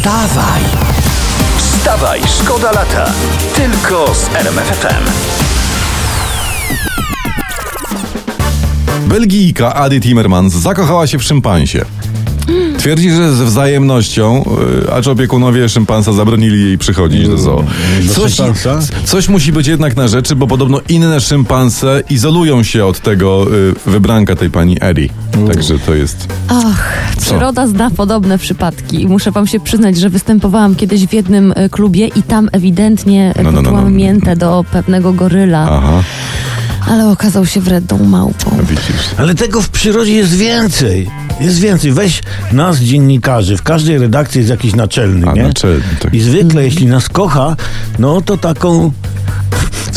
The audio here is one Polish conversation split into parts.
Wstawaj! Wstawaj, szkoda lata. Tylko z RMFFM. Belgijka Ady Timmermans zakochała się w szympansie. Twierdzi, że ze wzajemnością, y, acz opiekunowie szympansa zabronili jej przychodzić do zoo. Do Coś, szympansa? coś musi być jednak na rzeczy, bo podobno inne szympanse izolują się od tego y, wybranka tej pani Eddie. Także to jest... Och, przyroda zna podobne przypadki. I muszę wam się przyznać, że występowałam kiedyś w jednym e, klubie i tam ewidentnie No, no, no, no. poczułam miętę do pewnego goryla, Aha, ale okazał się wredną małpą. widzisz. Ale tego w przyrodzie jest więcej. Jest więcej. Weź nas, dziennikarzy. W każdej redakcji jest jakiś naczelny, A, nie? naczelny, tak. I zwykle, jeśli nas kocha, no to taką,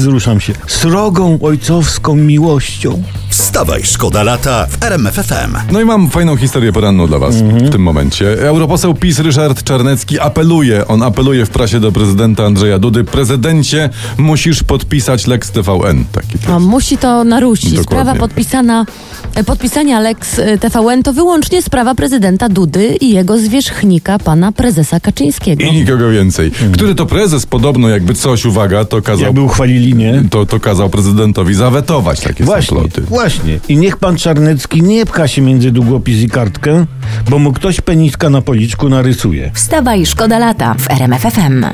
wzruszam się, srogą ojcowską miłością. Wstawaj, szkoda lata w RMFFM. No i mam fajną historię poranną dla was w tym momencie. Europoseł PiS Ryszard Czarnecki apeluje, on apeluje w prasie do prezydenta Andrzeja Dudy. Prezydencie, musisz podpisać Lex TVN. Taki to A jest. musi to naruszyć. Dokładnie. Sprawa podpisana, e, podpisania Lex e, TVN to wyłącznie sprawa prezydenta Dudy i jego zwierzchnika, pana prezesa Kaczyńskiego. I nikogo więcej. Który to prezes podobno jakby coś, uwaga, to kazał... Jakby uchwalili, nie? To, to kazał prezydentowi zawetować takie Właśnie, są ploty. właśnie. I niech pan Czarnecki nie pcha się między długopis i kartkę, bo mu ktoś peniska na policzku narysuje. Wstawaj, szkoda lata w RMFFM.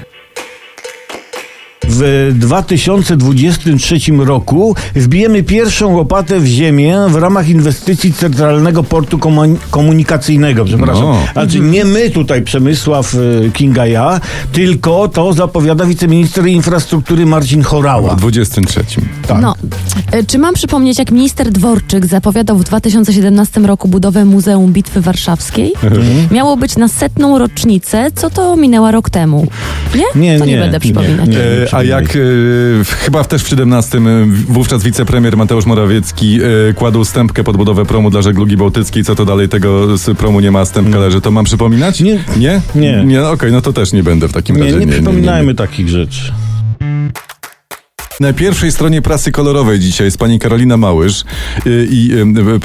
W 2023 roku wbijemy pierwszą łopatę w ziemię w ramach inwestycji Centralnego Portu Komu- Komunikacyjnego. Przepraszam. No. Znaczy nie my tutaj, Przemysław y, Kinga ja, tylko to zapowiada wiceminister infrastruktury Marcin Chorała. W 23. Tak. No, e, czy mam przypomnieć, jak minister Dworczyk zapowiadał w 2017 roku budowę Muzeum Bitwy Warszawskiej? Mhm. Miało być na setną rocznicę, co to minęła rok temu. Nie? Nie, to nie, nie, będę nie, przypominać. nie. E, a jak w- chyba też w 17 e, wówczas wicepremier Mateusz Morawiecki e, kładł stępkę pod budowę promu dla żeglugi bałtyckiej, co to dalej tego z promu nie ma, stępka leży, to mam przypominać? Nie. Nie? Nie. Nie, okej, no to też nie będę w takim Nie, razie. nie przypominajmy takich rzeczy. Na pierwszej stronie prasy kolorowej dzisiaj jest pani Karolina Małysz y, i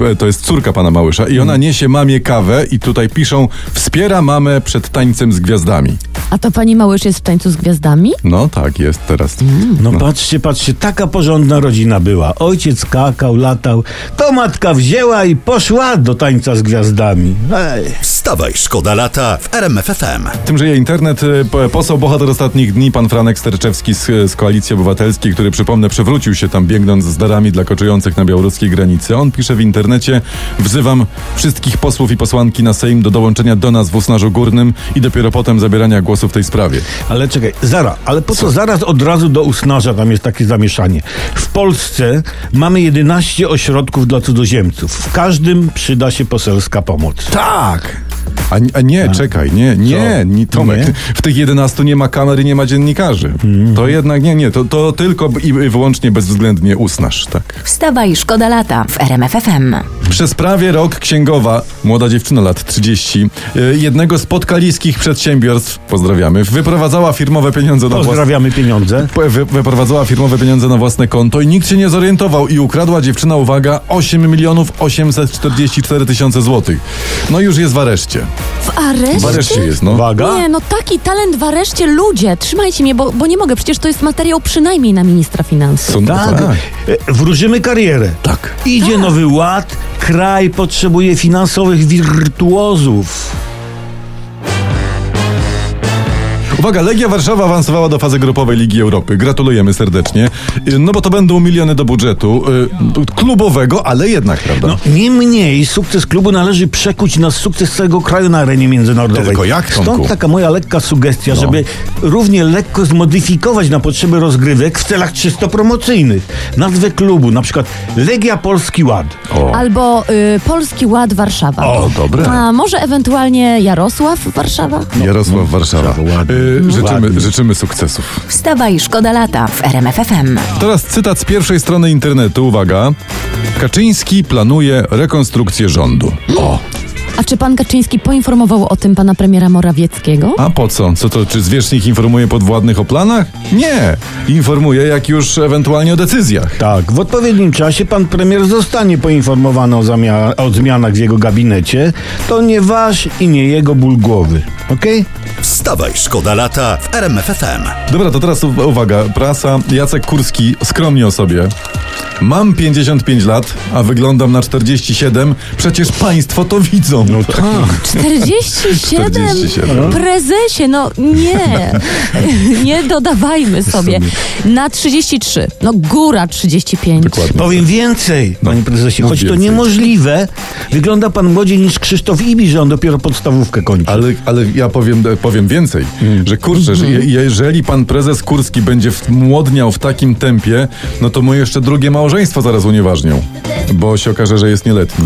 y, y, to jest córka pana Małysza i ona niesie mamie kawę i tutaj piszą wspiera mamę przed tańcem z gwiazdami. A to pani Małysz jest w tańcu z gwiazdami? No tak, jest teraz. No, patrzcie, patrzcie, taka porządna rodzina była. Ojciec skakał, latał, to matka wzięła i poszła do tańca z gwiazdami. Ej. Wstawaj, szkoda lata w RMFFM. Tym żyje internet. y, po- Poseł bohater ostatnich dni, pan Franek Sterczewski z, z Koalicji Obywatelskiej, który przypomnę przewrócił się tam biegnąc z darami dla koczujących na białoruskiej granicy. On pisze w internecie, wzywam wszystkich posłów i posłanki na Sejm do dołączenia do nas w Usnarzu Górnym i dopiero potem zabierania głosu w tej sprawie. Ale czekaj, Zara, ale po co zaraz od razu do usnarza tam jest takie zamieszanie? W Polsce mamy 11 ośrodków dla cudzoziemców. W każdym przyda się poselska pomoc. Tak! A, a nie, czekaj, nie, nie, nie Tomek. Nie? W tych 11 nie ma kamer i nie ma dziennikarzy. To jednak nie, nie, to, to tylko i i wyłącznie bezwzględnie usnasz, tak. Wstawaj, szkoda lata w RMFFM. Przez prawie rok księgowa, młoda dziewczyna lat 30, y, jednego z podkaliskich przedsiębiorstw, pozdrawiamy, wyprowadzała firmowe pieniądze na własne... Pozdrawiamy pieniądze. Wy, wyprowadzała firmowe pieniądze na własne konto i nikt się nie zorientował i ukradła dziewczyna, uwaga, 8 milionów 844 tysiące złotych. No już jest w areszcie. W areszcie? W areszcie jest, no. Uwaga. Nie, no taki talent w areszcie, ludzie, trzymajcie mnie, bo, bo nie mogę, przecież to jest materiał przynajmniej na ministra finansów. Są- Tak, e, wróżymy karierę. Tak. Idzie nowy ład, kraj potrzebuje finansowych wirtuozów. Uwaga, Legia Warszawa awansowała do fazy grupowej Ligi Europy. Gratulujemy serdecznie. Y, No bo to będą miliony do budżetu y, klubowego, ale jednak, prawda? No, niemniej sukces klubu należy przekuć na sukces całego kraju na arenie międzynarodowej. Tylko jak, Tomku? Stąd taka moja lekka sugestia, No. żeby równie lekko zmodyfikować na potrzeby rozgrywek w celach czysto promocyjnych. Nazwę klubu, na przykład Legia Polski Ład. O. Albo y, Polski Ład Warszawa. O, dobre. A może ewentualnie Jarosław Warszawa? Jarosław Warszawa. Warszawa, ładnie. Y, życzymy, życzymy sukcesów. Wstawaj, szkoda lata w RMFFM. Teraz cytat z pierwszej strony internetu. Uwaga. Kaczyński planuje rekonstrukcję rządu. O, A czy pan Kaczyński poinformował o tym pana premiera Morawieckiego? a po co? Co to, czy zwierzchnik informuje podwładnych o planach? Nie. Informuje jak już ewentualnie o decyzjach. Tak, w odpowiednim czasie pan premier zostanie poinformowany o, zamia- o zmianach w jego gabinecie. To nie wasz i nie jego ból głowy. Okej? Wstawaj, szkoda lata w RMF FM. Dobra, to teraz uwaga. Prasa Jacek Kurski skromnie o sobie. Mam 55 lat, a wyglądam na 47. Przecież państwo to widzą. No tak. 47? 47. Prezesie, no nie. nie dodawajmy sobie. Na 33. No góra 35. Dokładnie. Powiem więcej, panie prezesie, mów choć to więcej. niemożliwe, wygląda pan młodziej niż Krzysztof Ibi, że on dopiero podstawówkę kończy. Ale, ale ja powiem, powiem więcej, że kurczę, że je, jeżeli pan prezes Kurski będzie w, młodniał w takim tempie, no to mu jeszcze drugie małżeństwo zaraz unieważnią, bo się okaże, że jest nieletni.